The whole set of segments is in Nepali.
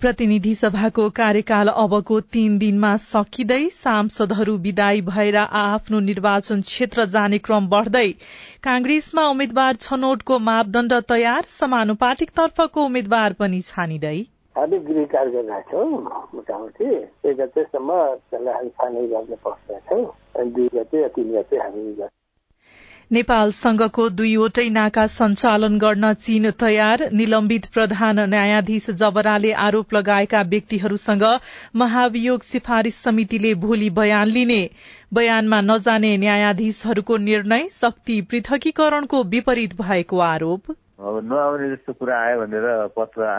प्रतिनिधि सभाको कार्यकाल अबको तीन दिनमा सकिँदै सांसदहरू विदाई भएर आफ्नो निर्वाचन क्षेत्र जाने क्रम बढ़दै कांग्रेसमा उम्मेद्वार छनौटको मापदण्ड तयार समानुपातिक तर्फको उम्मेद्वार पनि छानिँदै। गृह कार्य छौँ मोटामोटी। एक गतेसम्म त्यसलाई हामी दुई गते तिन गते नेपाल संघको दुईवटै नाका सञ्चालन गर्न चीन तयार। निलम्बित प्रधान न्यायाधीश जबराले आरोप लगाएका व्यक्तिहरूसँग महाभियोग सिफारिश समितिले भोलि बयान लिने। बयानमा नजाने न्यायाधीशहरूको निर्णय शक्ति पृथकीकरणको विपरीत भएको आरोप। अब नआउने जस्तो कुरा आयो भनेर पत्र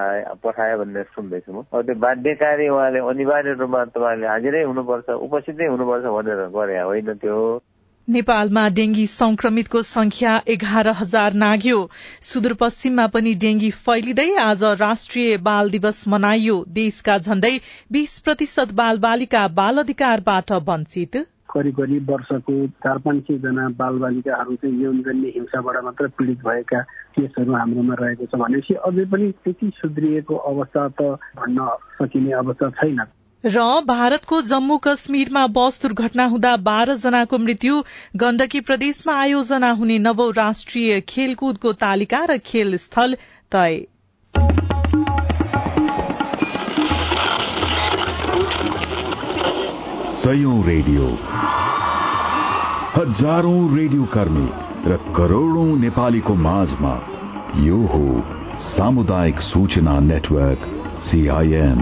पठायो भनेर सुन्दैछु म। अब त्यो बाध्यकारी उहाँले अनिवार्य रूपमा तपाईँले हाजिरै हुनुपर्छ उपस्थितै हुनुपर्छ भनेर गरे होइन त्यो। नेपालमा डेंगी संक्रमितको संख्या एघार हजार नाग्यो। सुदूरपश्चिममा पनि डेंगी फैलिँदै आज राष्ट्रिय बाल दिवस मनाइयो। देशका झण्डै बीस प्रतिशत बाल बालिका बाल अधिकारबाट वञ्चित। करिब करिब वर्षको चार पाँच सय जना बाल बालिकाहरू चाहिँ यौनजन्य हिंसाबाट मात्र पीड़ित भएका केसहरू हाम्रोमा रहेको छ भनेपछि अझै पनि त्यति सुध्रिएको अवस्था त भन्न सकिने अवस्था छैन। र भारतको जम्मू कश्मीरमा बस दुर्घटना हुँदा बाह्र जनाको मृत्यु गण्डकी प्रदेशमा आयोजना हुने नवौं राष्ट्रिय खेलकुदको तालिका र खेल स्थल तय। रेडियो। हजारौं रेडियो कर्मी र करोड़ौं नेपालीको माझमा यो हो सामुदायिक सूचना नेटवर्क सीआईएन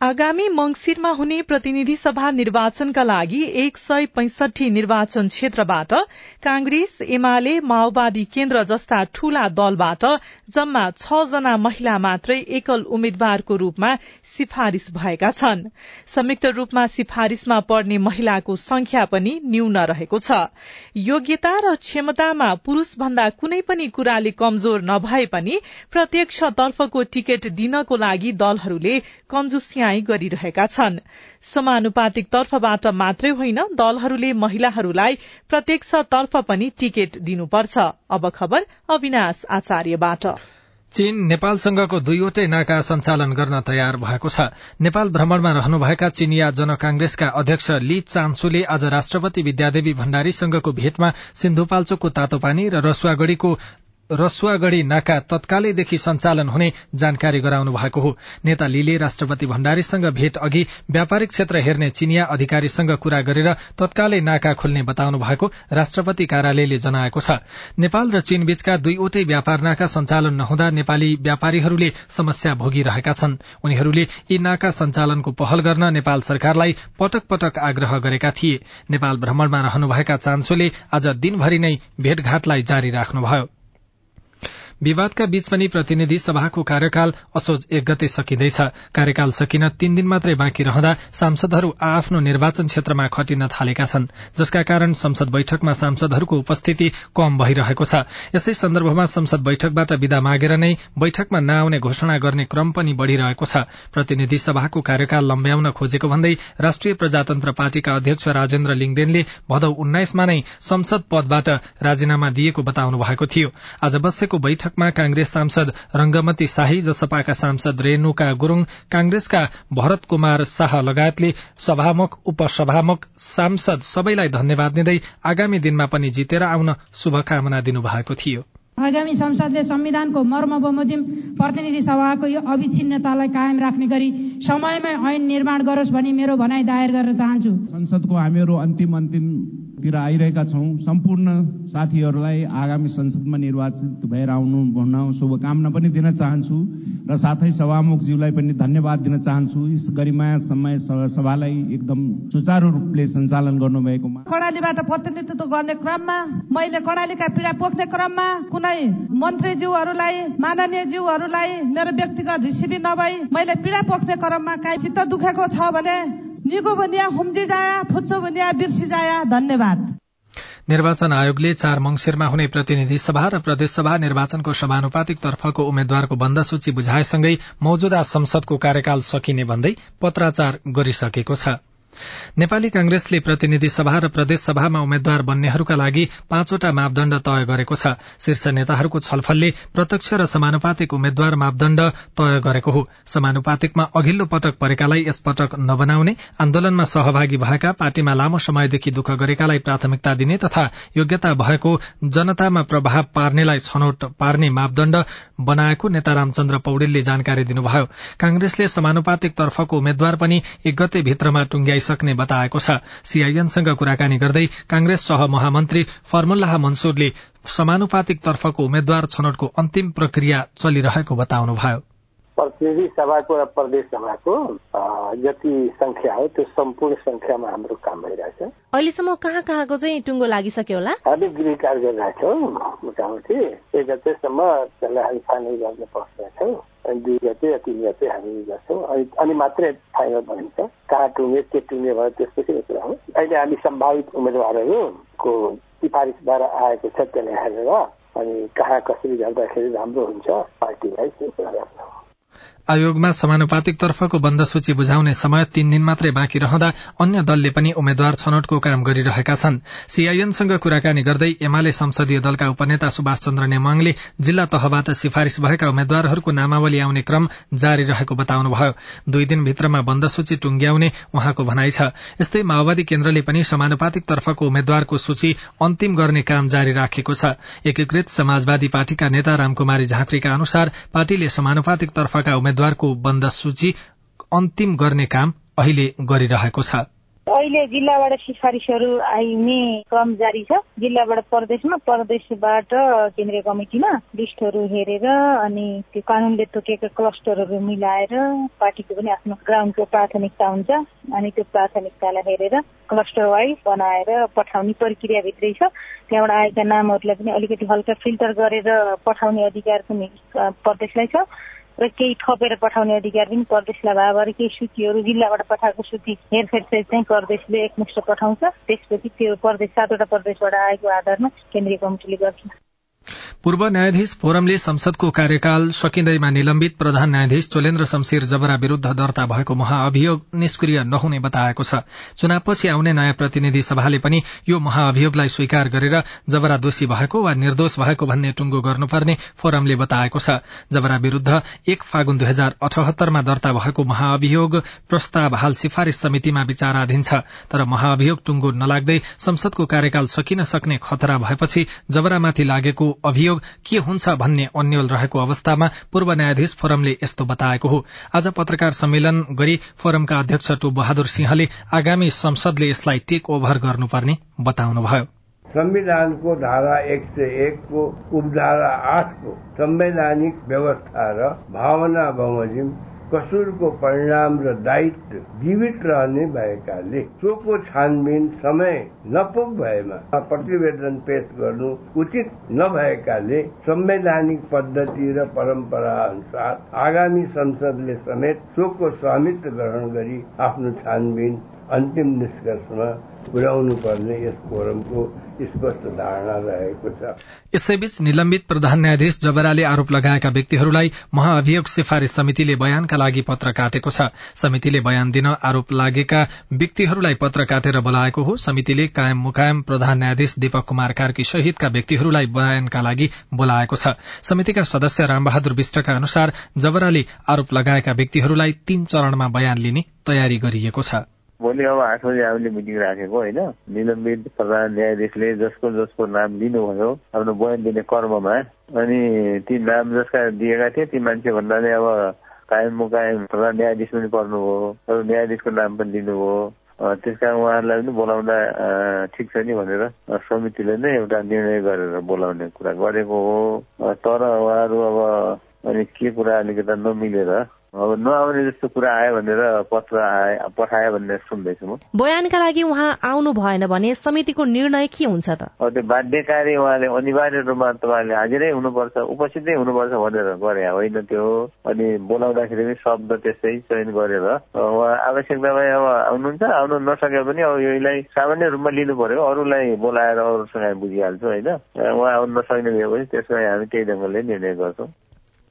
आगामी मंगिरमा हुने प्रतिनिधि सभा निर्वाचनका लागि एक सय पैंसठी निर्वाचन क्षेत्रबाट कांग्रेस एमाले माओवादी केन्द्र जस्ता ठूला दलबाट जम्मा छ जना महिला मात्रै एकल उम्मेद्वारको रूपमा सिफारिश भएका छन्। संयुक्त रूपमा सिफारिशमा पर्ने महिलाको संख्या पनि न्यून रहेको छ। योग्यता र क्षमतामा पुरूष भन्दा कुनै पनि कुराले कमजोर नभए पनि प्रत्यक्ष तर्फको टिकट दिनको लागि दलहरूले कन्जुसिया गरिरहेका छन्। समानुपातिक तर्फबाट मात्रै होइन दलहरूले महिलाहरूलाई प्रत्यक्ष तर्फ पनि टिकट दिनुपर्छ। अब खबर अविनाश आचार्यबाट। चीन नेपालसँगको दुईवटै नाका सञ्चालन गर्न तयार भएको छ। नेपाल भ्रमणमा रहनुभएका चीनिया जनकांग्रेसका अध्यक्ष ली चान्सुले आज राष्ट्रपति विद्यादेवी भण्डारीसँगको भेटमा सिन्धुपाल्चोकको तातोपानी र रसुवागढ़ीको रसुवागढ़ी नाका तत्कालैदेखि सञ्चालन हुने जानकारी गराउनु भएको हो। नेता लीले राष्ट्रपति भण्डारीसँग भेट अघि व्यापारिक क्षेत्र हेर्ने चिनिया अधिकारीसँग कुरा गरेर तत्कालै नाका खोल्ने बताउनु भएको राष्ट्रपति कार्यालयले जनाएको छ। नेपाल र चीन बीचका दुईवटै व्यापार नाका सञ्चालन नहुँदा नेपाली व्यापारीहरूले समस्या भोगिरहेका छन्। उनीहरूले यी नाका सञ्चालनको पहल गर्न नेपाल सरकारलाई पटक पटक आग्रह गरेका थिए। नेपाल भ्रमणमा रहनुभएका चान्सोले आज दिनभरि नै भेटघाटलाई जारी राख्नुभयो। विवादका बीच पनि प्रतिनिधि सभाको कार्यकाल असोज एक गते सकिँदैछ। कार्यकाल सकिन तीन दिन मात्रै बाँकी रहँदा सांसदहरू आफ्नो निर्वाचन क्षेत्रमा खटिन थालेका छन् जसका कारण संसद बैठकमा सांसदहरूको उपस्थिति कम भइरहेको छ। यसै सन्दर्भमा संसद बैठकबाट विदा मागेर नै बैठकमा नआउने घोषणा गर्ने क्रम पनि बढ़िरहेको छ। प्रतिनिधि सभाको कार्यकाल लम्ब्याउन खोजेको भन्दै राष्ट्रिय प्रजातन्त्र पार्टीका अध्यक्ष राजेन्द्र लिङदेनले भदौ उन्नाइसमा नै संसद पदबाट राजीनामा दिएको बताउनु भएको थियो। आज बसेको बैठक बैठकमा कांग्रेस सांसद रंगमती शाही जसपाका सांसद रेणुका गुरूङ कांग्रेसका भरत कुमार शाह लगायतले सभामुख उपसभामुख सांसद सबैलाई धन्यवाद दिँदै आगामी दिनमा पनि जितेर आउन शुभकामना दिनुभएको थियो। आगामी संसदले संविधानको मर्म बमोजिम प्रतिनिधि सभाको यो अविच्छिन्नतालाई कायम राख्ने गरी समयमै ऐन निर्माण गरोस् भनी मेरो भनाइ दायर गर्न चाहन्छु। संसदको हामीहरू अन्तिम अन्तिम तिर आइरहेका छौँ। सम्पूर्ण साथीहरूलाई आगामी संसदमा निर्वाचित भएर आउनु भन्न शुभकामना पनि दिन चाहन्छु र साथै सभामुखज्यूलाई पनि धन्यवाद दिन चाहन्छु। यस गरिमाया समय सभालाई एकदम सुचारू रूपले सञ्चालन गर्नुभएकोमा। कर्णालीबाट प्रतिनिधित्व गर्ने क्रममा मैले कर्णालीका पीडा पोख्ने क्रममा कुनै मन्त्रीज्यूहरूलाई माननीय ज्यूहरूलाई मेरो व्यक्तिगत रिसिभी नभई मैले पीडा पोख्ने क्रममा काहीँ चित्त दुखेको छ भने निको बनिया हुम्जी जाया फुच्चो बनिया बिर्सी जाया धन्यवाद। निर्वाचन आयोगले चार मंगिरमा हुने प्रतिनिधि सभा र प्रदेशसभा निर्वाचनको समानुपातिक तर्फको उम्मेद्वारको बन्द सूची बुझाएसँगै मौजूदा संसदको कार्यकाल सकिने भन्दै पत्राचार गरिसकेको छ। नेपाली कांग्रेसले प्रतिनिधि सभा र प्रदेश सभामा उम्मेद्वार बन्नेहरूका लागि पाँचवटा मापदण्ड तय गरेको छ। शीर्ष नेताहरूको छलफलले प्रत्यक्ष र समानुपातिक उम्मेद्वार मापदण्ड तय गरेको हो। समानुपातिकमा अघिल्लो पटक परेकालाई यसपटक नबनाउने आन्दोलनमा सहभागी भएका पार्टीमा लामो समयदेखि दुःख गरेकालाई प्राथमिकता दिने तथा योग्यता भएको जनतामा प्रभाव पार्नेलाई छनौट पार्ने मापदण्ड बनाएको नेता रामचन्द्र पौडेलले जानकारी दिनुभयो। कांग्रेसले समानुपातिक तर्फको उम्मेद्वार पनि एक गते भित्रमा टुंग्याइ सक्ने बताएको छ। सीआईएनसँग कुराकानी गर्दै कांग्रेस सह महामन्त्री फर्मुल्लाह मन्सुरले समानुपातिक तर्फको उम्मेद्वार छनौटको अन्तिम प्रक्रिया चलिरहेको बताउनुभयो। प्रतिनिधि सभाको र प्रदेश सभाको जति संख्या हो त्यो सम्पूर्ण संख्यामा हाम्रो काम भइरहेछ। अहिलेसम्म कहाँ कहाँको चाहिँ टुङ्गो लागिसक्यो होला? हामी गृह कार्य गरिरहेछौँ मोटामोटी। एक गतेसम्म त्यसलाई हामी फाइनल गर्न पस्दैछौँ अनि दुई गते तिन गते हामी गर्छौँ। अनि मात्रै फाइनल बनिन्छ कहाँ टुङ्गे के टुङ्गे भयो त्यसपछि कुरा हो। अहिले हामी सम्भावित उम्मेद्वारहरूको सिफारिसबाट आएको छ त्यसलाई हेरेर अनि कहाँ कसरी गर्दाखेरि राम्रो हुन्छ पार्टीलाई त्यो कुरा गर्छौँ आयोगमा समानुपातिक तर्फको बन्द सूची बुझाउने समय तीन दिन मात्रै बाँकी रहँदा अन्य दलले पनि उम्मेद्वार छनौटको काम गरिरहेका छन्। सीआईएनसँग कुराकानी गर्दै एमाले संसदीय दलका उपनेता सुभाष चन्द्र नेमाङले जिल्ला तहबाट सिफारिश भएका उम्मेद्वारहरूको नामावली आउने क्रम जारी रहेको बताउनुभयो। दुई दिनभित्रमा बन्द सूची टुंग्याउने उहाँको भनाइ छ। यस्तै माओवादी केन्द्रले पनि समानुपातिक तर्फको उम्मेद्वारको सूची अन्तिम गर्ने काम जारी राखेको छ। एकीकृत समाजवादी पार्टीका नेता रामकुमारी झाँक्रीका अनुसार पार्टीले समानुपातिक तर्फका उम्मेद्वार उम्मेद्वारको बन्द सूची अन्तिम गर्ने काम अहिले गरिरहेको छ। अहिले जिल्लाबाट सिफारिसहरू आइने क्रम जारी छ। जिल्लाबाट प्रदेशमा प्रदेशबाट केन्द्रीय कमिटिमा लिस्टहरू हेरेर अनि त्यो कानूनले तोकेका क्लस्टरहरू मिलाएर पार्टीको पनि आफ्नो ग्राउन्डको प्राथमिकता हुन्छ। अनि त्यो प्राथमिकतालाई हेरेर क्लस्टर वाइज बनाएर पठाउने प्रक्रियाभित्रै छ। त्यहाँबाट आएका नामहरूलाई पनि अलिकति हल्का फिल्टर गरेर पठाउने अधिकार पनि प्रदेशलाई छ। र केही थपेर पठाउने अधिकार पनि प्रदेशलाई भयो भएर केही सूचीहरू जिल्लाबाट पठाएको सूची हेरफेर चाहिँ प्रदेशले एकमुष्ट पठाउँछ। त्यसपछि त्यो प्रदेश सातवटा प्रदेशबाट आएको आधारमा केन्द्रीय कमिटीले गर्छ। पूर्व न्यायाधीश फोरमले संसदको कार्यकाल सकिँदैमा निलम्बित प्रधान न्यायाधीश चोलेन्द्र शमशेर जबरा विरूद्ध दर्ता भएको महाअभियोग निष्क्रिय नहुने बताएको छ। चुनावपछि आउने नयाँ प्रतिनिधि सभाले पनि यो महाअभियोगलाई स्वीकार गरेर जबरा दोषी भएको वा निर्दोष भएको भन्ने टुंगो गर्नुपर्ने फोरमले बताएको छ। जबरा विरूद्ध एक फागुन दुई हजार अठहत्तरमा दर्ता भएको महाअभियोग प्रस्ताव हाल सिफारिश समितिमा विचाराधीन छ। तर महाअभियोग टुंगो नलाग्दै संसदको कार्यकाल सकिन सक्ने खतरा भएपछि जबरामाथि लागेको अभियोग के हुन्छ भन्ने अन्यल रहेको अवस्थामा पूर्व न्यायाधीश फोरमले यस्तो बताएको हो। आज पत्रकार सम्मेलन गरी फोरमका अध्यक्ष टु बहादुर सिंहले आगामी संसदले यसलाई टेक ओभर गर्नुपर्ने बताउनुभयो। संविधानको धारा एक सय एकको उपधारा आठको संवैधानिक व्यवस्था र भावना बमोजिम कसुरको परिणाम र दायित्व जीवित रहने भएकाले चोको छानबिन समय नपुग भएमा प्रतिवेदन पेश गर्नु उचित नभएकाले संवैधानिक पद्धति र परम्परा अनुसार आगामी संसदले समेत चोकको स्वामित्व ग्रहण गरी आफ्नो छानबिन अन्तिम निष्कर्षमा पुर्याउनु पर्ने यस फोरमको यसैबीच निलम्बित प्रधान न्यायाधीश जबराले आरोप लगाएका व्यक्तिहरूलाई महाअभियोग सिफारिश समितिले बयानका लागि पत्र काटेको छ। समितिले बयान दिन आरोप लागेका व्यक्तिहरूलाई पत्र काटेर बोलाएको हो। समितिले कायम मुकायम प्रधान न्यायाधीश दीपक कुमार कार्की सहितका व्यक्तिहरूलाई बयानका लागि बोलाएको छ। समितिका सदस्य रामबहादुर विष्टका अनुसार जबराले आरोप लगाएका व्यक्तिहरूलाई तीन चरणमा बयान लिने तयारी गरिएको छ। भोलि अब आठ बजी हामीले मिटिङ राखेको होइन? निलम्बित प्रधान न्यायाधीशले जसको जसको नाम लिनुभयो आफ्नो बयान दिने कर्ममा। अनि ती नाम जसका दिएका थिए ती मान्छे भन्नाले अब कायम मुकायम प्रधान न्यायाधीश पनि पर्नुभयो अरू न्यायाधीशको नाम पनि लिनुभयो। त्यस कारण उहाँहरूलाई पनि बोलाउँदा ठिक छ नि भनेर समितिले नै एउटा निर्णय गरेर बोलाउने कुरा गरेको हो। तर उहाँहरू अब अनि के कुरा अलिकति नमिलेर अब नआउने जस्तो कुरा आयो भनेर पत्र आए पठायो भनेर सुन्दैछु म। बयानका लागि उहाँ आउनु भएन भने समितिको निर्णय के हुन्छ त? त्यो बाध्यकारी उहाँले अनिवार्य रूपमा तपाईँले हाजिरै हुनुपर्छ उपस्थितै हुनुपर्छ भनेर गरे होइन त्यो? अनि बोलाउँदाखेरि पनि शब्द त्यस्तै चयन गरेर उहाँ आवश्यकता भए अब आउनुहुन्छ आउनु नसके पनि अब यसलाई सामान्य रूपमा लिनु पर्यो अरूलाई बोलाएर अरूसँग बुझिहाल्छु होइन? उहाँ आउनु नसक्ने भएपछि त्यसमा हामी त्यही ढङ्गले निर्णय गर्छौँ।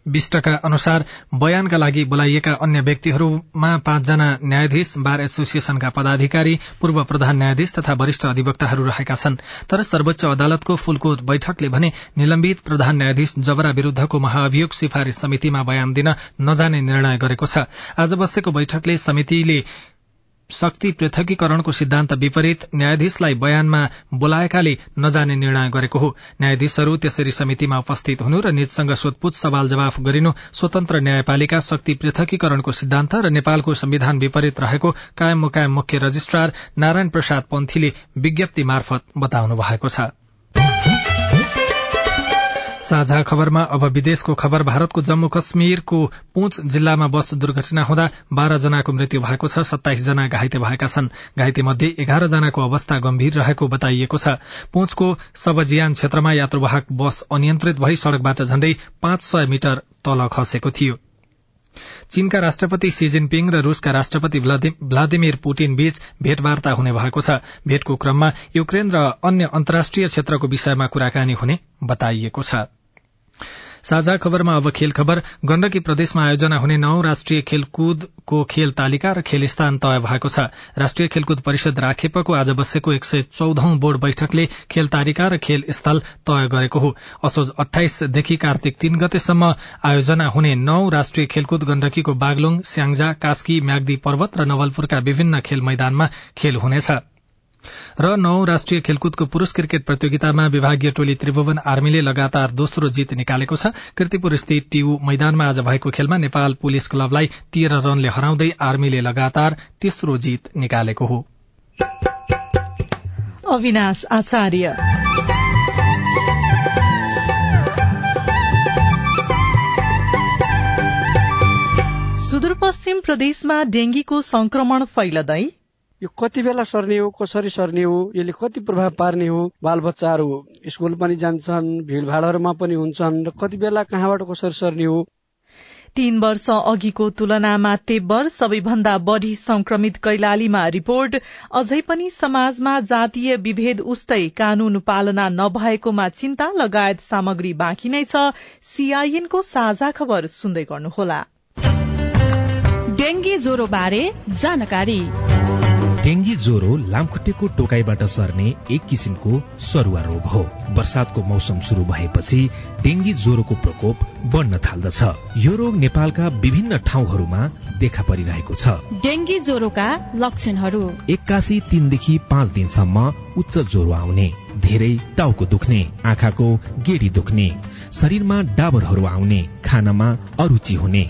विष्टका अनुसार बयानका लागि बोलाइएका अन्य व्यक्तिहरूमा पाँचजना न्यायाधीश बार एसोसिएशनका पदाधिकारी पूर्व प्रधान न्यायाधीश तथा वरिष्ठ अधिवक्ताहरू रहेका छन्। तर सर्वोच्च अदालतको फूलकोट बैठकले भने निलम्बित प्रधान न्यायाधीश जबरा विरूद्धको महाअभियोग सिफारिश समितिमा बयान दिन नजाने निर्णय गरेको छ। आज बसेको बैठकले समितिले शक्ति पृथकीकरणको सिद्धान्त विपरीत न्यायाधीशलाई बयानमा बोलाएकाले नजाने निर्णय गरेको हो। न्यायाधीशहरू त्यसरी समितिमा उपस्थित हुनु र निजसँग सोधपूछ सवाल जवाफ गरिनु स्वतन्त्र न्यायपालिका शक्ति पृथकीकरणको सिद्धान्त र नेपालको संविधान विपरीत रहेको कायम मुकायम मुख्य रजिस्ट्रार नारायण प्रसाद पन्थीले विज्ञप्ति मार्फत बताउनु भएको छ। साझा खबरमा अब विदेशको खबर। भारतको जम्मू कश्मीरको पुंच जिल्लामा बस दुर्घटना हुँदा बाह्र जनाको मृत्यु भएको छ सत्ताइस जना घाइते भएका छन्। घाइते मध्ये एघार जनाको अवस्था गम्भीर रहेको बताइएको छ। पुंचको सबजियान क्षेत्रमा यात्रुवाहक बस अनियन्त्रित भई सड़कबाट झण्डै पाँच सय मिटर तल खसेको थियो। चीनका राष्ट्रपति सी जिनपिङ र रूसका राष्ट्रपति भ्लादिमिर पुटिन बीच भेटवार्ता हुने भएको छ। भेटको क्रममा युक्रेन र अन्य अन्तर्राष्ट्रिय क्षेत्रको विषयमा कुराकानी हुने बताइएको छ। साझा खबरमा अब खेल खबर। गण्डकी प्रदेशमा आयोजना हुने नौ राष्ट्रिय खेलकुदको खेल तालिका र खेल स्थान तय भएको छ। राष्ट्रिय खेलकुद परिषद राखेपको आज बसेको एक सय चौधौं बोर्ड बैठकले खेल तालिका र खेल स्थल तय गरेको हो। असोज अठाइसदेखि कार्तिक तीन गतेसम्म आयोजना हुने नौ राष्ट्रिय खेलकुद गण्डकीको बागलुङ स्याङ्जा कास्की म्याग्दी पर्वत र नवलपुरका विभिन्न खेल मैदानमा खेल हुनेछ। र नौ राष्ट्रिय खेलकुदको पुरूष क्रिकेट प्रतियोगितामा विभागीय टोली त्रिभुवन आर्मीले लगातार दोस्रो जीत निकालेको छ। किर्तिपुर स्थित टियु मैदानमा आज भएको खेलमा नेपाल पुलिस क्लबलाई तेह्र रनले हराउँदै आर्मीले लगातार तेस्रो जीत निकालेको हो। अविनाश आचार्य। सुदूरपश्चिम प्रदेशमा डेंगीको संक्रमण फैलदै यो कति बेला सर्ने हो कसरी सर्ने हो यसले कति प्रभाव पार्ने हो बालबच्चाहरू स्कुल पनि जान्छन् भिडभाडहरूमा पनि हुन्छन् र कति बेला कहाँबाट कसरी सर्ने हो? तीन वर्ष अघिको तुलनामा तेब्बर सबैभन्दा बढ़ी संक्रमित कैलालीमा रिपोर्ट। अझै पनि समाजमा जातीय विभेद उस्तै कानून पालना नभएकोमा चिन्ता लगायत सामग्री बाँकी नै छ। सीआईएनको साझा खबर सुन्दै गर्नुहोला। डेंगी ज्वरो बारे जानकारी। डेंगी ज्वरो लामखुट्टेको टोकाईबाट सर्ने एक किसिमको सरुवा रोग हो। वर्षातको मौसम शुरू भएपछि डेंगी ज्वरोको प्रकोप बढ्न थाल्दछ। यो रोग नेपालका विभिन्न ठाउँहरूमा देखा परिरहेको छ। डेंगी ज्वरोका लक्षणहरू। एक्कासी तीनदेखि पाँच दिनसम्म उच्च ज्वरो आउने धेरै टाउको दुख्ने आँखाको गेडी दुख्ने शरीरमा डाबरहरू आउने खानामा अरुचि हुने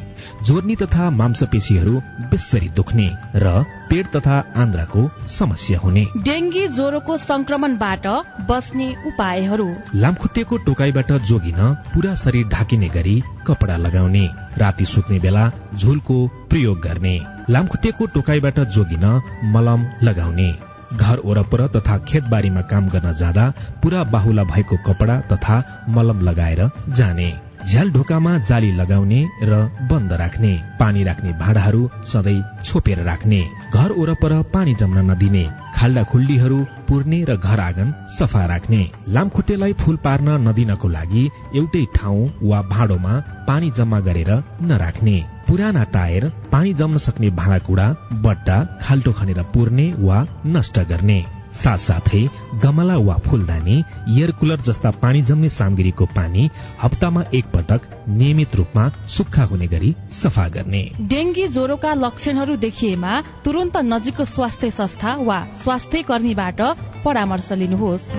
जोर्नी तथा मांसपेशीहरू बेसरी दुख्ने र पेट तथा आन्द्राको समस्या हुने। डेंगी ज्वरोको संक्रमणबाट बस्ने उपायहरू। लामखुट्टेको टोकाईबाट जोगिन पूरा शरीर ढाकिने गरी कपडा लगाउने राति सुत्ने बेला झुलको प्रयोग गर्ने लामखुट्टेको टोकाईबाट जोगिन मलम लगाउने घर वरपर तथा खेतबारीमा काम गर्न जाँदा पूरा बाहुला भएको कपडा तथा मलम लगाएर जाने। झ्याल ढोकामा जाली लगाउने र बन्द राख्ने पानी राख्ने भाँडाहरू सधैँ छोपेर राख्ने घर वरपर पानी जम्न नदिने खाल्डा खुल्डीहरू पुर्ने र घर आँगन सफा राख्ने लामखुट्टेलाई फूल पार्न नदिनको लागि एउटै ठाउँ वा भाँडोमा पानी जम्मा गरेर नराख्ने पुराना टायर पानी जम्न सक्ने भाँडाकुँडा बट्टा खाल्टो खनेर पुर्ने वा नष्ट गर्ने। साथसाथै गमला वा फूलदानी एयर कुलर जस्ता पानी जम्ने सामग्रीको पानी हप्तामा एक पटक नियमित रूपमा सुक्खा हुने गरी सफा गर्ने। डेंगी ज्वरोका लक्षणहरू देखिएमा तुरन्त नजिकको स्वास्थ्य संस्था वा स्वास्थ्य कर्मीबाट परामर्श लिनुहोस्।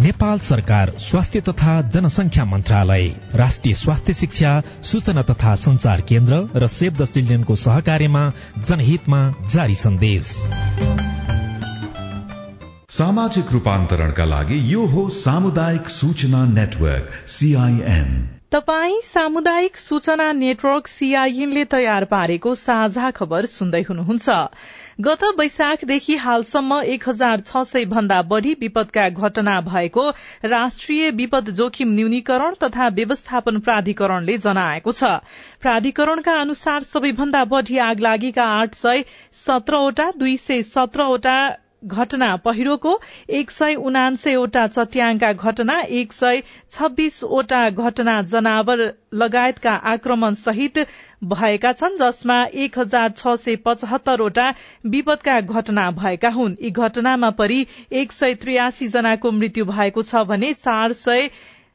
नेपाल सरकार स्वास्थ्य तथा जनसंख्या मन्त्रालय राष्ट्रिय स्वास्थ्य शिक्षा सूचना तथा संचार केन्द्र र सेभ द चिल्ड्रेनको सहकार्यमा जनहितमा जारी सन्देश। सामाजिक रूपान्तरणका लागि यो हो सामुदायिक सूचना नेटवर्क सीआईएन तपाई सामुदायिक सूचना नेटवर्क सीआईएनले तयार पारेको साझा खबर सुन्दै हुनुहुन्छ। गत वैशाखदेखि हालसम्म एक हजार छ सय भन्दा बढ़ी विपदका घटना भएको राष्ट्रिय विपद जोखिम न्यूनीकरण तथा व्यवस्थापन प्राधिकरणले जनाएको छ। प्राधिकरणका अनुसार सबैभन्दा बढ़ी आगलागीका आठ सय सत्रवटा दुई सय सत्रवटा घटना पहिरोको एक सय उनान्सयवटा चट्याङका घटना एक सय छब्बीसवटा घटना जनावर लगायतका आक्रमण सहित भएका छन् जसमा एक हजार छ सय पचहत्तरवटा विपदका घटना भएका हुन्। यी घटनामा परि एक सय त्रियासी जनाको मृत्यु भएको छ भने चार सय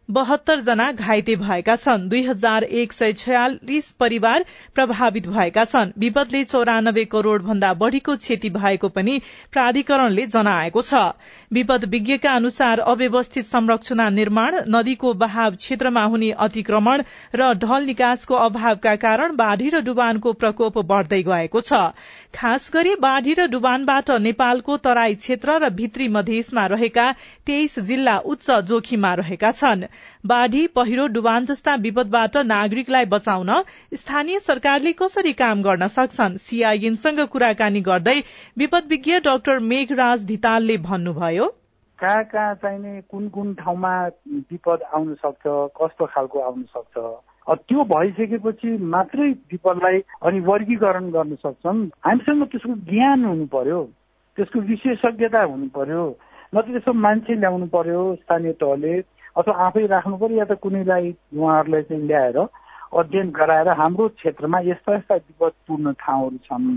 बहत्तर जना घाइते भएका छन्। दुई हजार एक सय छयालिस परिवार प्रभावित भएका छन्। विपदले चौरानब्बे करोड़ भन्दा बढ़ीको क्षति भएको पनि प्राधिकरणले जनाएको छ। विपद विज्ञका अनुसार अव्यवस्थित संरचना निर्माण नदीको बहाव क्षेत्रमा हुने अतिक्रमण र ढल निकासको अभावका कारण बाढ़ी र डुबानको प्रकोप बढ़दै गएको छ। खास गरी बाढ़ी र डुबानबाट नेपालको तराई क्षेत्र र भित्री मधेसमा रहेका तेइस जिल्ला उच्च जोखिममा रहेका छन्। बाढ़ी पहिरो डुबान जस्ता विपदबाट नागरिकलाई बचाउन स्थानीय सरकारले कसरी काम गर्न सक्छन्? सीआईएनसँग कुराकानी गर्दै विपद विज्ञ डाक्टर मेघराज धितालले भन्नुभयो। कहाँ कहाँ चाहिने कुन कुन ठाउँमा विपद आउन सक्छ कस्तो खालको आउन सक्छ? त्यो भइसकेपछि मात्रै विपदलाई अनि वर्गीकरण गर्न सक्छन्। हामीसँग त्यसको ज्ञान हुनु पर्यो त्यसको विशेषज्ञता हुनु पर्यो न त त्यसो मान्छे ल्याउनु पर्यो स्थानीय तहले। अथवा आफै राख्नु पर्यो या त कुनैलाई उहाँहरूलाई चाहिँ ल्याएर अध्ययन गराएर हाम्रो क्षेत्रमा यस्ता यस्ता विपदपूर्ण ठाउँहरू छन्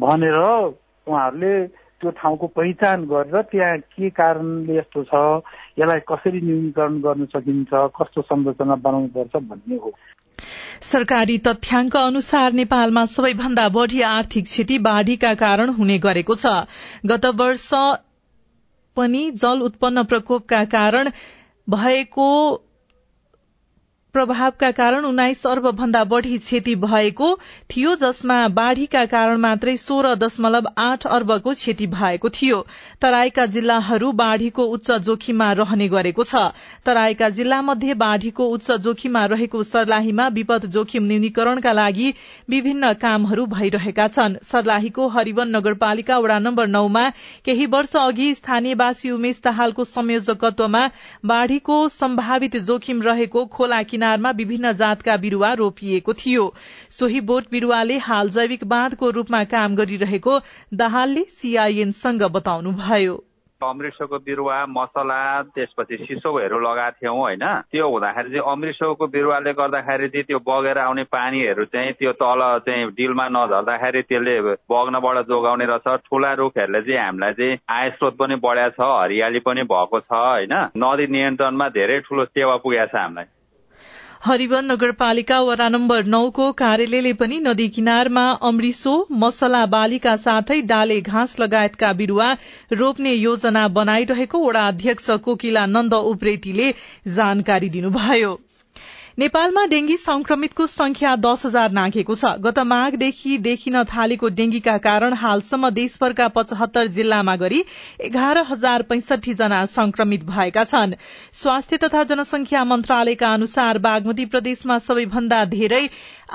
भनेर उहाँहरूले त्यो ठाउँको पहिचान गरेर त्यहाँ के कारणले यस्तो छ यसलाई कसरी न्यूनीकरण गर्न सकिन्छ कस्तो संरचना बनाउनु पर्छ भन्ने हो। सरकारी तथ्याङ्क अनुसार नेपालमा सबैभन्दा बढ़ी आर्थिक क्षति बाढ़ीका कारण हुने गरेको छ। गत वर्ष पनि जल उत्पन्न प्रकोपका कारण भएको प्रभावका कारण उन्नाइस अर्ब भन्दा बढ़ी क्षति भएको थियो जसमा बाढ़ीका कारण मात्रै सोह्र दशमलव आठ अर्बको क्षति भएको थियो। तराईका जिल्लाहरू बाढ़ीको उच्च जोखिममा रहने गरेको छ। तराईका जिल्ला मध्ये बाढ़ीको उच्च जोखिममा रहेको सर्लाहीमा विपद जोखिम न्यूनीकरणका लागि विभिन्न कामहरू भइरहेका छन्। सर्लाहीको हरिवन नगरपालिका वड़ा नम्बर नौमा केही वर्ष अघि स्थानीयवासी उमेश दाहालको संयोजकत्वमा बाढ़ीको सम्भावित जोखिम रहेको खोला किनारमा विभिन्न जातका बिरूवा रोपिएको थियो। सोही बोट बिरूवाले हाल जैविक बाँधको रूपमा काम गरिरहेको दाहालले सीआईएनसँग बताउनुभयो। अमृतसरको बिरुवा मसला त्यसपछि सिसौहरू लगाएको थियौँ होइन। त्यो हुँदाखेरि चाहिँ अमृतसरको बिरुवाले गर्दाखेरि चाहिँ त्यो बगेर आउने पानीहरू चाहिँ त्यो तल चाहिँ डिलमा नझर्दाखेरि त्यसले बग्नबाट जोगाउने रहेछ। ठुला रुखहरूले चाहिँ हामीलाई चाहिँ आय स्रोत पनि बढाएको छ हरियाली पनि भएको छ होइन। नदी नियन्त्रणमा धेरै ठुलो सेवा पुगेको हामीलाई। हरिवन नगरपालिका वडा नम्बर नौको कार्यालयले पनि नदी किनारमा अमृसो मसला बालीका साथै डाले घाँस लगायतका बिरूवा रोप्ने योजना बनाइरहेको वडा अध्यक्ष कोकिला नन्द उप्रेतीले जानकारी दिनुभयो। नेपालमा डेंगी संक्रमितको संख्या दस हजार नाघेको छ। गत माघदेखि देखिन थालेको डेंगीका कारण हालसम्म देशभरका पचहत्तर जिल्लामा गरी एघार हजार पैंसठी जना संक्रमित भएका छन्। स्वास्थ्य तथा जनसंख्या मन्त्रालयका अनुसार बागमती प्रदेशमा सबैभन्दा धेरै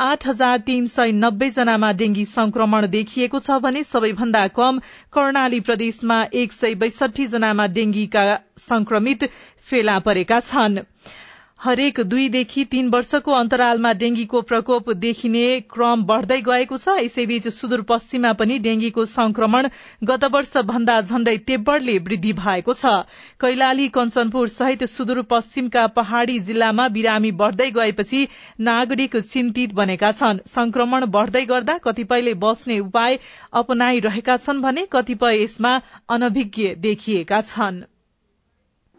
आठ हजार तीन सय नब्बे जनामा डेंगी संक्रमण देखिएको छ भने सबैभन्दा कम कर्णाली प्रदेशमा एक सय बैसठी जनामा डेंगीका संक्रमित फेला परेका छनृ। हरेक दुईदेखि तीन वर्षको अन्तरालमा डेंगीको प्रकोप देखिने क्रम बढ़दै गएको छ। यसैबीच सुदूरपश्चिममा पनि डेंगीको संक्रमण गत वर्ष भन्दा झण्डै तेब्बरले वृद्धि भएको छ। कैलाली कञ्चनपुर सहित सुदूरपश्चिमका पहाड़ी जिल्लामा बिरामी बढ़दै गएपछि नागरिक चिन्तित बनेका छन्। संक्रमण बढ़दै गर्दा कतिपयले बस्ने उपाय अपनाइरहेका छन् भने कतिपय यसमा अनभिज्ञ देखिएका छनृ।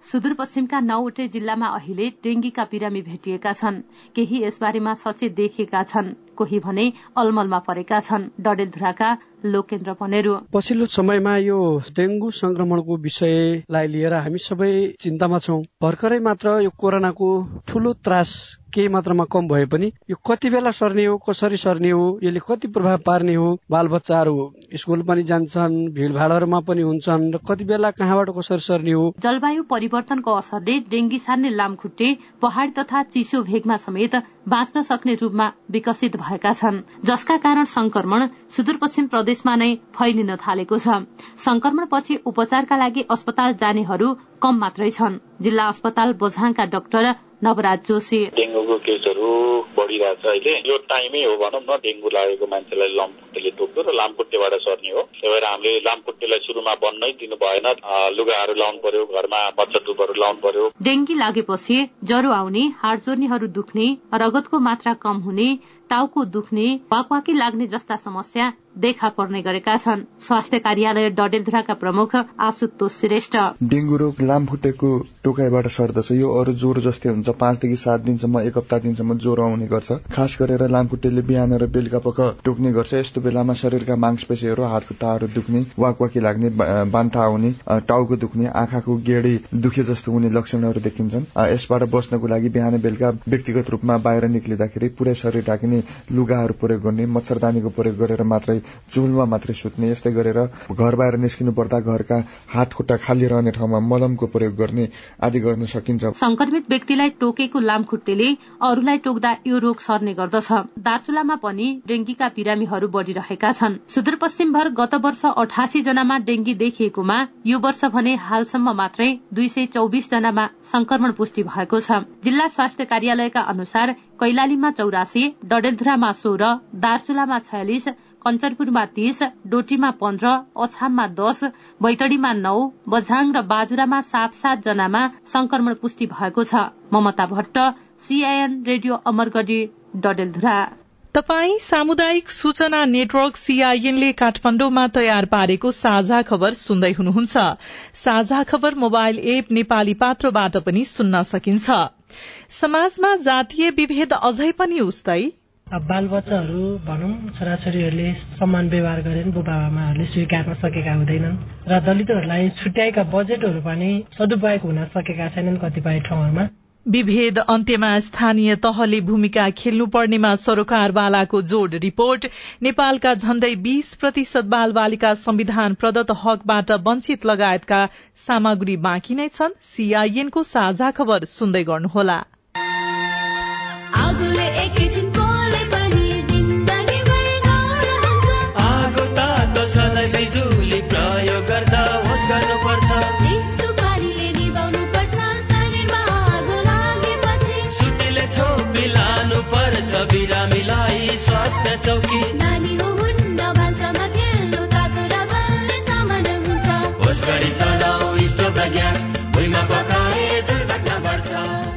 सुदूरपश्चिमका नौवटै जिल्लामा अहिले डेंगीका बिरामी भेटिएका छन्। केही यसबारेमा सचेत देखिएका छन्। कोही भने अलमलमा परेका छन्। डडेलधुराका लोकेन्द्र पनेरू। पछिल्लो समयमा यो डेंगू संक्रमणको विषयलाई लिएर हामी सबै चिन्तामा छौं। भर्खरै मात्र यो कोरोनाको ठूलो त्रास केही मात्रामा कम भए पनि यो कति बेला सर्ने हो कसरी सर्ने हो यसले कति प्रभाव पार्ने हो बालबच्चाहरू स्कुल पनि जान्छन् भिडभाडहरूमा पनि हुन्छन् र कति बेला कहाँबाट कसरी सर्ने हो? जलवायु परिवर्तनको असरले डेंगी सार्ने लामखुट्टे पहाड़ तथा चिसो भेगमा समेत बाँच्न सक्ने रूपमा विकसित भएका छन्। जसका कारण संक्रमण सुदूरपश्चिम प्रदेशमा नै फैलिन थालेको छ। संक्रमणपछि उपचारका लागि अस्पताल जानेहरू कम मात्रै छन्। जिल्ला अस्पताल बोझाङका डाक्टर नवराज जोशी। डेङ्गुको केसहरू बढिरहेछ अहिले। यो टाइमै हो भनौँ न डेङ्गु लागेको मान्छेलाई लामखुट्टेले टोक्यो र लामखुट्टेबाट सर्ने हो। त्यही भएर हामीले लामखुट्टेलाई सुरुमा बन्नै दिनु भएन लुगाहरू लाउनु पर्यो घरमा बच्चा टुपहरू लाउनु पर्यो। डेंगी लागेपछि ज्वरो आउने हाड जोर्नीहरू दुख्ने रगतको मात्रा कम हुने टाउको दुख्ने वाकवाकी लाग्ने जस्ता समस्या देखा पर्ने गरेका छन्। स्वास्थ्य कार्यालय डडेलधुराका प्रमुख आशुतोष श्रेष्ठ। डेंगु रोग लामखुट्टेको टोकाइबाट सर्दछ। यो अरू ज्वरो जस्तै हुन्छ। पाँचदेखि सात दिनसम्म एक हप्ता दिनसम्म ज्वरो आउने गर्छ। खास गरेर लामखुट्टेले बिहान र बेलुका पख टोक्ने गर्छ। यस्तो बेलामा शरीरका मांसपेशीहरू हात खुट्टाहरू दुख्ने वाकवाकी लाग्ने बान्ता आउने टाउको दुख्ने आँखाको गेडे दुखे जस्तो हुने लक्षणहरू देखिन्छन्। यसबाट बस्नको लागि बिहान बेलुका व्यक्तिगत रूपमा बाहिर निक्लिँदाखेरि पुरै शरीर ढाकिने लुगाहरू प्रयोग गर्ने मच्छरदानीको प्रयोग गरेर मात्रै चुलमा मात्रै सुत्ने यस्तै गरेर घर बाहिर निस्किनु पर्दा घरका हात खुट्टा खाली रहने ठाउँमा मलमको प्रयोग गर्ने आदि गर्न सकिन्छ। संक्रमित व्यक्तिलाई टोकेको लामखुट्टेले अरूलाई टोक्दा यो रोग सर्ने गर्दछ। दार्चुलामा पनि डेंगीका बिरामीहरू बढ़िरहेका छन्। सुदूरपश्चिमभर गत वर्ष अठासी जनामा डेंगी देखिएकोमा यो वर्ष भने हालसम्म मात्रै दुई सय चौबिस जनामा संक्रमण पुष्टि भएको छ। जिल्ला स्वास्थ्य कार्यालयका अनुसार कैलालीमा चौरासी डडेलधुरामा सोह्र दार्चुलामा छयालिस कञ्चनपुरमा तीस डोटीमा पन्ध्र अछाममा दश बैतडीमा नौ बझाङ र बाजुरामा सात सात जनामा संक्रमण पुष्टि भएको छ। Mamata Bhatt CIN radio Amargadhi Dadeldhura. तपाई सामुदायिक सूचना नेटवर्क सीआईएनले काठमाण्डुमा तयार पारेको साझा खबर सुन्दै हुनुहुन्छ। साझा खबर मोबाइल एप नेपाली पात्रोबाट पनि सुन्न सकिन्छ। समाजमा जातीय विभेद अझै पनि उस्तै। बाल बच्चाहरू भनौँ छोराछोरीहरूले समान व्यवहार गरेन बुबा आमाहरूले स्वीकार्न सकेका हुँदैनन् र दलितहरूलाई छुट्याएका बजेटहरू पनि सदुपयोग हुन सकेका छैनन् कतिपय ठाउँहरूमा। विभेद अन्त्यमा स्थानीय तहले भूमिका खेल्नुपर्नेमा सरोकारवालाको जोड रिपोर्ट। नेपालका झण्डै बीस प्रतिशत बाल बालिका संविधान प्रदत्त हकबाट वञ्चित लगायतका सामग्री बाँकी नै छन्। सीआईएनको साझा खबर सुन्दै गर्नुहोला।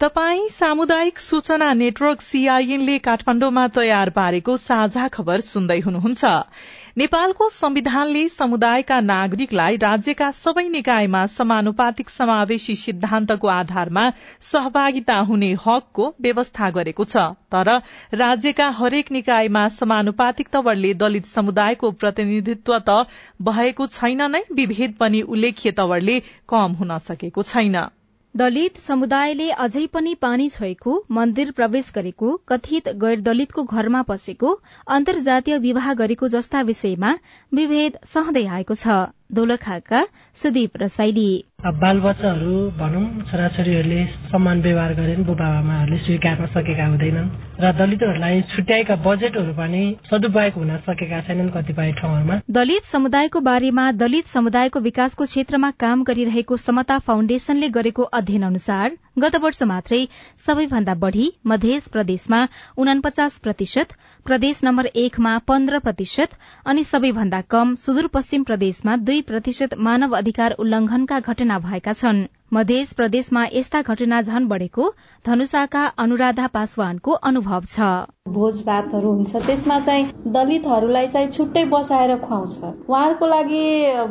तपाई सामुदायिक सूचना नेटवर्क सीआईएनले काठमाण्डुमा तयार पारेको साझा खबर सुन्दै हुनुहुन्छ। नेपालको संविधानले समुदायका नागरिकलाई राज्यका सबै निकायमा समानुपातिक समावेशी सिद्धान्तको आधारमा सहभागिता हुने हकको व्यवस्था गरेको छ। तर राज्यका हरेक निकायमा समानुपातिक तवरले दलित समुदायको प्रतिनिधित्व त भएको छैन नै विभेद पनि उल्लेख्य तवरले कम हुन सकेको छैन। दलित समुदायले अझै पनि पानी छोएको मन्दिर प्रवेश गरेको कथित गैर दलितको घरमा पसेको अन्तर्जातीय विवाह गरेको जस्ता विषयमा विभेद सहँदै आएको छ। दोलखाका सुदीप रसाइली बालबच्चाहरू भनौँ छोराछोरीहरूले समान व्यवहार गरेन बुबा आमाहरूले स्वीकार्न सकेका हुँदैनन् र दलितहरूलाई छुट्याएका बजेटहरू पनि सदुपयोग हुन सकेका छैनन् कतिपय ठाउँहरूमा। दलित समुदायको बारेमा दलित समुदायको विकासको क्षेत्रमा काम गरिरहेको समता फाउण्डेशनले गरेको अध्ययन अनुसार गत वर्ष मात्रै सबैभन्दा बढ़ी मध्य प्रदेशमा उनापचास प्रतिशत प्रदेश नम्बर एकमा पन्ध्र प्रतिशत अनि सबैभन्दा कम सुदूरपश्चिम प्रदेशमा दुई प्रतिशत मानव अधिकार उल्लंघनका घटना भएका छन्। मध्य प्रदेशमा यस्ता घटना झन बढ़ेको धनुषाका अनुराधा पासवानको अनुभव छ। भोजभातहरू हुन्छ। त्यसमा चाहिँ दलितहरूलाई चाहिँ छुट्टै बसाएर खुवाउँछ। उहाँहरूको लागि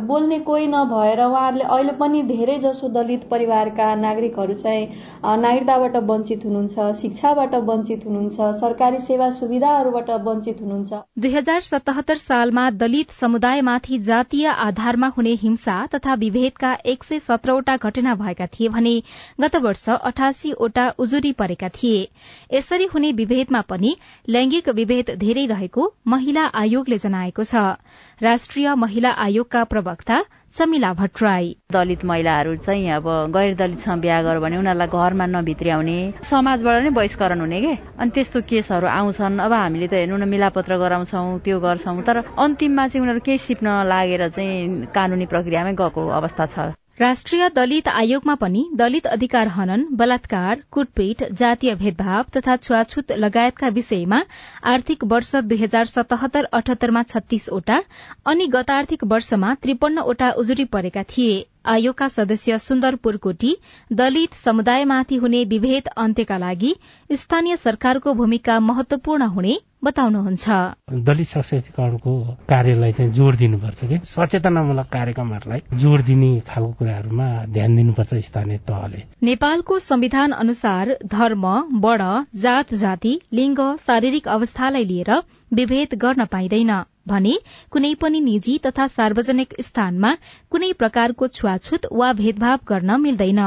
बोल्ने कोही नभएर उहाँहरूले अहिले पनि धेरै जसो दलित परिवारका नागरिकहरू चाहिँ नागरिकताबाट वञ्चित हुनुहुन्छ शिक्षाबाट वञ्चित हुनुहुन्छ सरकारी सेवा सुविधाहरूबाट वञ्चित हुनुहुन्छ। दुई हजार सतहत्तर सालमा दलित समुदायमाथि जातीय आधारमा हुने हिंसा तथा विभेदका एक सय सत्रवटा घटना भएका थिए भने गत वर्ष अठासीवटा उजुरी परेका थिए। यसरी हुने विभेदमा पनि लैंगिक विभेद धेरै रहेको महिला आयोगले जनाएको छ। राष्ट्रिय महिला आयोगका प्रवक्ता चमिला भट्टराई। दलित महिलाहरू चाहिँ अब गैर दलितसँग बिहा गर्यो भने उनीहरूलाई घरमा नभित्र्याउने समाजबाट नै बहिष्करण हुने के? अनि त्यस्तो केसहरू आउँछन्। अब हामीले त हेर्नु न मिलापत्र गराउँछौ त्यो गर्छौं। तर अन्तिममा चाहिँ उनीहरू केही सिप्न लागेर चाहिँ कानूनी प्रक्रियामै गएको अवस्था छ। राष्ट्रिय दलित आयोगमा पनि दलित अधिकार हनन बलात्कार कुटपिट जातीय भेदभाव तथा छुवाछुत लगायतका विषयमा आर्थिक वर्ष दुई हजार सतहत्तर अठहत्तरमा छत्तीसवटा अनि गत आर्थिक वर्षमा त्रिपन्नवटा उजुरी परेका थिए। आयोगका सदस्य सुन्दर पुरकोटी दलित समुदायमाथि हुने विभेद अन्त्यका लागि स्थानीय सरकारको भूमिका महत्वपूर्ण हुने बताउनुहुन्छ। दलित सशक्तिकरणको कार्यलाई चाहिँ जोड़ दिनुपर्छ कि? सचेतनामूलक कार्यक्रमहरूलाई जोड़ दिने खालको कुराहरूमा ध्यान दिनुपर्छ स्थानीय तहले। नेपालको संविधान अनुसार धर्म वर्ण जात जाति लिंग शारीरिक अवस्थालाई लिएर विभेद गर्न पाइँदैन। भने कुनै पनि निजी तथा सार्वजनिक स्थानमा कुनै प्रकारको छुवाछुत वा भेदभाव गर्न मिल्दैन।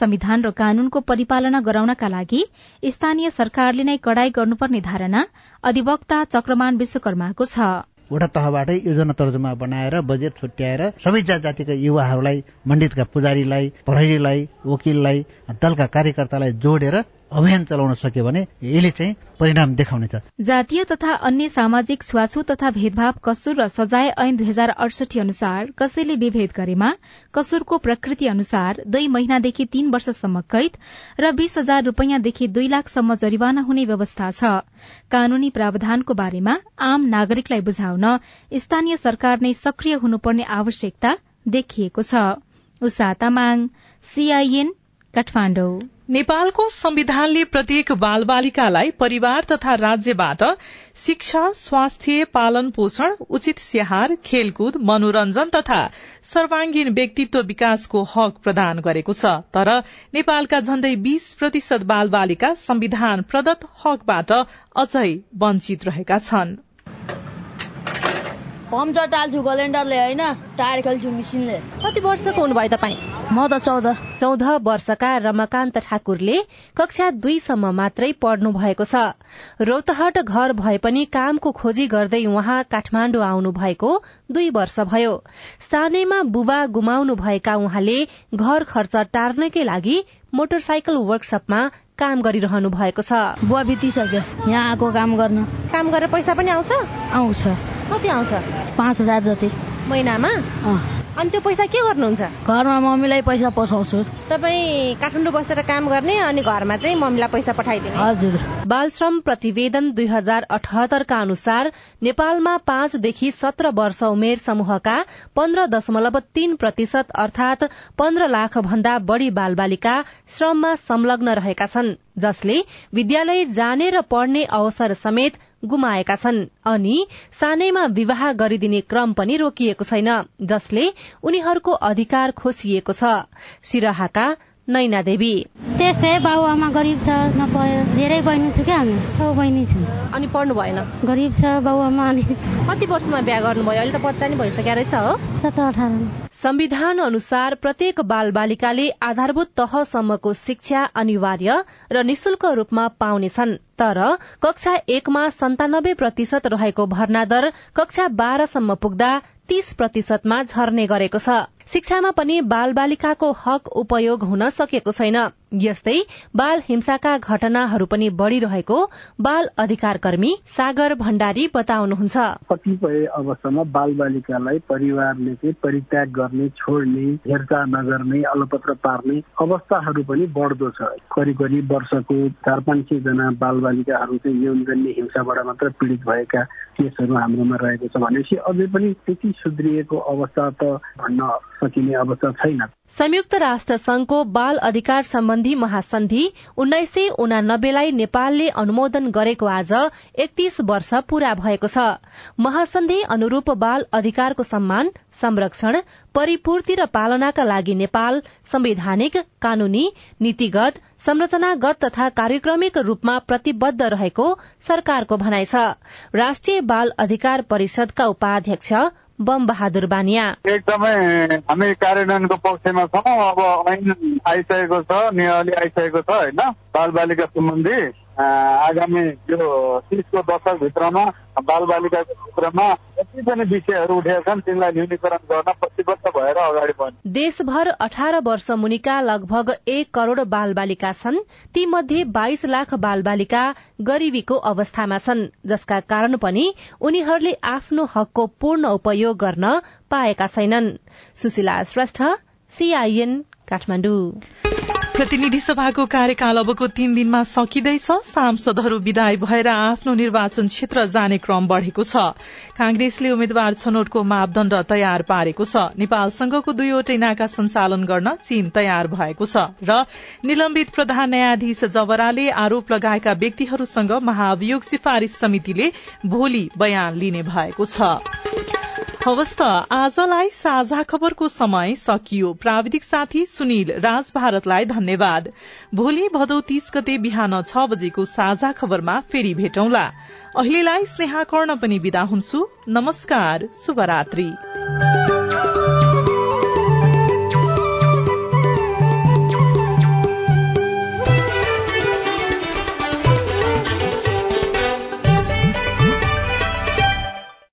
संविधान र कानूनको परिपालना गराउनका लागि स्थानीय सरकारले नै कडाई गर्नुपर्ने धारणा अधिवक्ता चक्रमान विश्वकर्माको छ। वडा तहबाटै योजना तर्जुमा बनाएर बजेट छुट्याएर सबै जात जातिका युवाहरूलाई मण्डितका पुजारीलाई प्रहरीलाई वकिललाई दलका कार्यकर्तालाई जोडेर अभियान चलाउन सक्यो भने यसले चाहिँ परिणाम देखाउनेछ जातीय तथा अन्य सामाजिक छुवाछुत तथा भेदभाव कसुर र सजाय ऐन दुई हजार अडसठी अनुसार कसैले विभेद गरेमा कसुरको प्रकृति अनुसार दुई महिनादेखि तीन वर्षसम्म कैद र बीस हजार रूपियाँदेखि दुई लाखसम्म जरिवाना हुने व्यवस्था छ। कानूनी प्रावधानको बारेमा आम नागरिकलाई बुझाउन स्थानीय सरकार नै सक्रिय हुनुपर्ने आवश्यकता देखिएको छ। उषा तामाङ सीआईएन काठमाडौँ। नेपालको संविधानले प्रत्येक बाल बालिकालाई परिवार तथा राज्यबाट शिक्षा स्वास्थ्य पालन पोषण उचित स्याहार खेलकुद मनोरञ्जन तथा सर्वाङ्गीण व्यक्तित्व विकासको हक प्रदान गरेको छ। तर नेपालका झण्डै बीस प्रतिशत बाल बालिका संविधान प्रदत्त हकबाट अझै वञ्चित रहेका छन्। पम्चर टाल्छु ग्यालेन्डरले होइन टायर खेल्छु मिसिनले। कति वर्षको हुनुभयो तपाईँ? म त चौध। चौध वर्षका रमाकान्त ठाकुरले कक्षा दुईसम्म मात्रै पढ्नु भएको छ। रौतहट घर भए पनि कामको खोजी गर्दै उहाँ काठमाण्डु आउनु भएको दुई वर्ष भयो। सानैमा बुबा गुमाउनु भएका उहाँले घर खर्च टार्नकै लागि मोटरसाइकल वर्कसपमा काम गरिरहनु भएको छ। बुवा बितिसक्यो। यहाँ आएको काम गर्न। काम गरेर पैसा पनि आउँछ? आउँछ। कति आउँछ? पाँच हजार जति। महिनामा? अनि त्यो पैसा के गर्नुहुन्छ? घरमा मम्मीलाई पैसा पठाउँछु। तपाईँ काठमाडौँ बसेर काम गर्ने अनि घरमा चाहिँ मम्मीलाई पैसा पठाइदिने। हजुर। बाल श्रम प्रतिवेदन दुई हजार अठहत्तरका अनुसार नेपालमा पाँचदेखि सत्र वर्ष उमेर समूहका पन्ध्र दशमलव तीन प्रतिशत अर्थात पन्ध्र लाख भन्दा बढ़ी बाल बालिका श्रममा संलग्न रहेका छन् जसले विद्यालय जाने र पढ्ने अवसर समेत गुमाएका छन् अनि सानैमा विवाह गरिदिने क्रम पनि रोकिएको छैन जसले उनीहरूको अधिकार खोसिएको छ। सिराहाका नैना देवी त्यस्तै बाबुआमा गरिब छ नपायो धेरै बहिनी छु क्या हामी छौ बहिनी छु। अनि पढ्नु भएन? गरिब छ बाबुआमा अनि कति वर्षमा बिहा गर्नुभयो? अहिले त बच्चा नि भइसक्यो रहेछ हो। सत्र अठार संविधान अनुसार प्रत्येक बाल बालिकाले आधारभूत तहसम्मको शिक्षा अनिवार्य र निशुल्क रूपमा पाउनेछन्। तर कक्षा एकमा सन्तानब्बे प्रतिशत रहेको भर्ना दर कक्षा बाह्रसम्म पुग्दा तीस प्रतिशतमा झर्ने गरेको छ। शिक्षामा पनि बाल बालिकाको हक उपयोग हुन सकेको छैन। यस्तै बाल हिंसाका घटनाहरू पनि बढ़िरहेको बाल अधिकार कर्मी सागर भण्डारी बताउनुहुन्छ। कतिपय अवस्थामा बाल बालिकालाई परिवारले चाहिँ परित्याग गर्ने छोड्ने हेरचाह नगर्ने अलपत्र पार्ने अवस्थाहरू पनि बढ्दो छ। करिब करिब वर्षको चार पाँच सय जना बाल बालिकाहरू चाहिँ यौनजन्य हिंसाबाट मात्र पीड़ित भएका केसहरू हाम्रोमा रहेको छ भनेपछि अझै पनि त्यति सुध्रिएको अवस्था त भन्न सकिने अवस्था छैन। संयुक्त राष्ट्र संघको बाल अधिकार सम्बन्धी महासन्धि उन्नाइस सय उनानब्बेलाई नेपालले अनुमोदन गरेको आज एकतीस वर्ष पूरा भएको छ। महासन्धि अनुरूप बाल अधिकारको सम्मान संरक्षण परिपूर्ति र पालनाका लागि नेपाल संवैधानिक कानूनी नीतिगत संरचनागत तथा कार्यक्रमिक रूपमा प्रतिबद्ध रहेको सरकारको भनाइ छ। राष्ट्रिय बाल अधिकार परिषदका उपाध्यक्ष बम बहादुर बानिया। एकदमै हामी कार्यान्वयनको पक्षमा छौँ। अब ऐन आइसकेको छ नियमले आइसकेको छ होइन? बाल बालिका सम्बन्धी। आगामी यो तिसको दशकभित्रमा बाल बालिकाको क्षेत्रमा जति पनि विषयहरू उठेका छन् तिनलाई न्यूनीकरण गर्न प्रतिबद्ध भएर अगाडि बढ्ने। देशभर अठार वर्ष मुनिका लगभग एक करोड़ बाल बालिका छन्। ती मध्ये बाइस लाख बाल बालिका गरीबीको अवस्थामा छन् जसका कारण पनि उनीहरूले आफ्नो हकको पूर्ण उपयोग गर्न पाएका छैनन्। सुशीला श्रेष्ठ सीआईएन काठमाडौँ। प्रतिनिधि सभाको कार्यकाल अबको तीन दिनमा सकिँदैछ। सांसदहरू विदाय भएर आफ्नो निर्वाचन क्षेत्र जाने क्रम बढ़ेको छ। कांग्रेसले उम्मेद्वार छनौटको मापदण्ड तयार पारेको छ। नेपालसँगको दुईवटै नाका सञ्चालन गर्न चीन तयार भएको छ र निलम्बित प्रधान न्यायाधीश जवराले आरोप लगाएका व्यक्तिहरूसँग महाभियोग सिफारिश समितिले भोलि बयान लिने भएको छ। हवस् त आजलाई साझा खबरको समय सकियो। प्राविधिक साथी सुनिल राज भारतलाई धन्यवाद। भोलि भदौ तीस गते बिहान छ बजेको साझा खबरमा फेरि भेटौंला। अहिलेलाई स्नेहा कर्ण पनि विदा हुन्छु। नमस्कार शुभरात्री।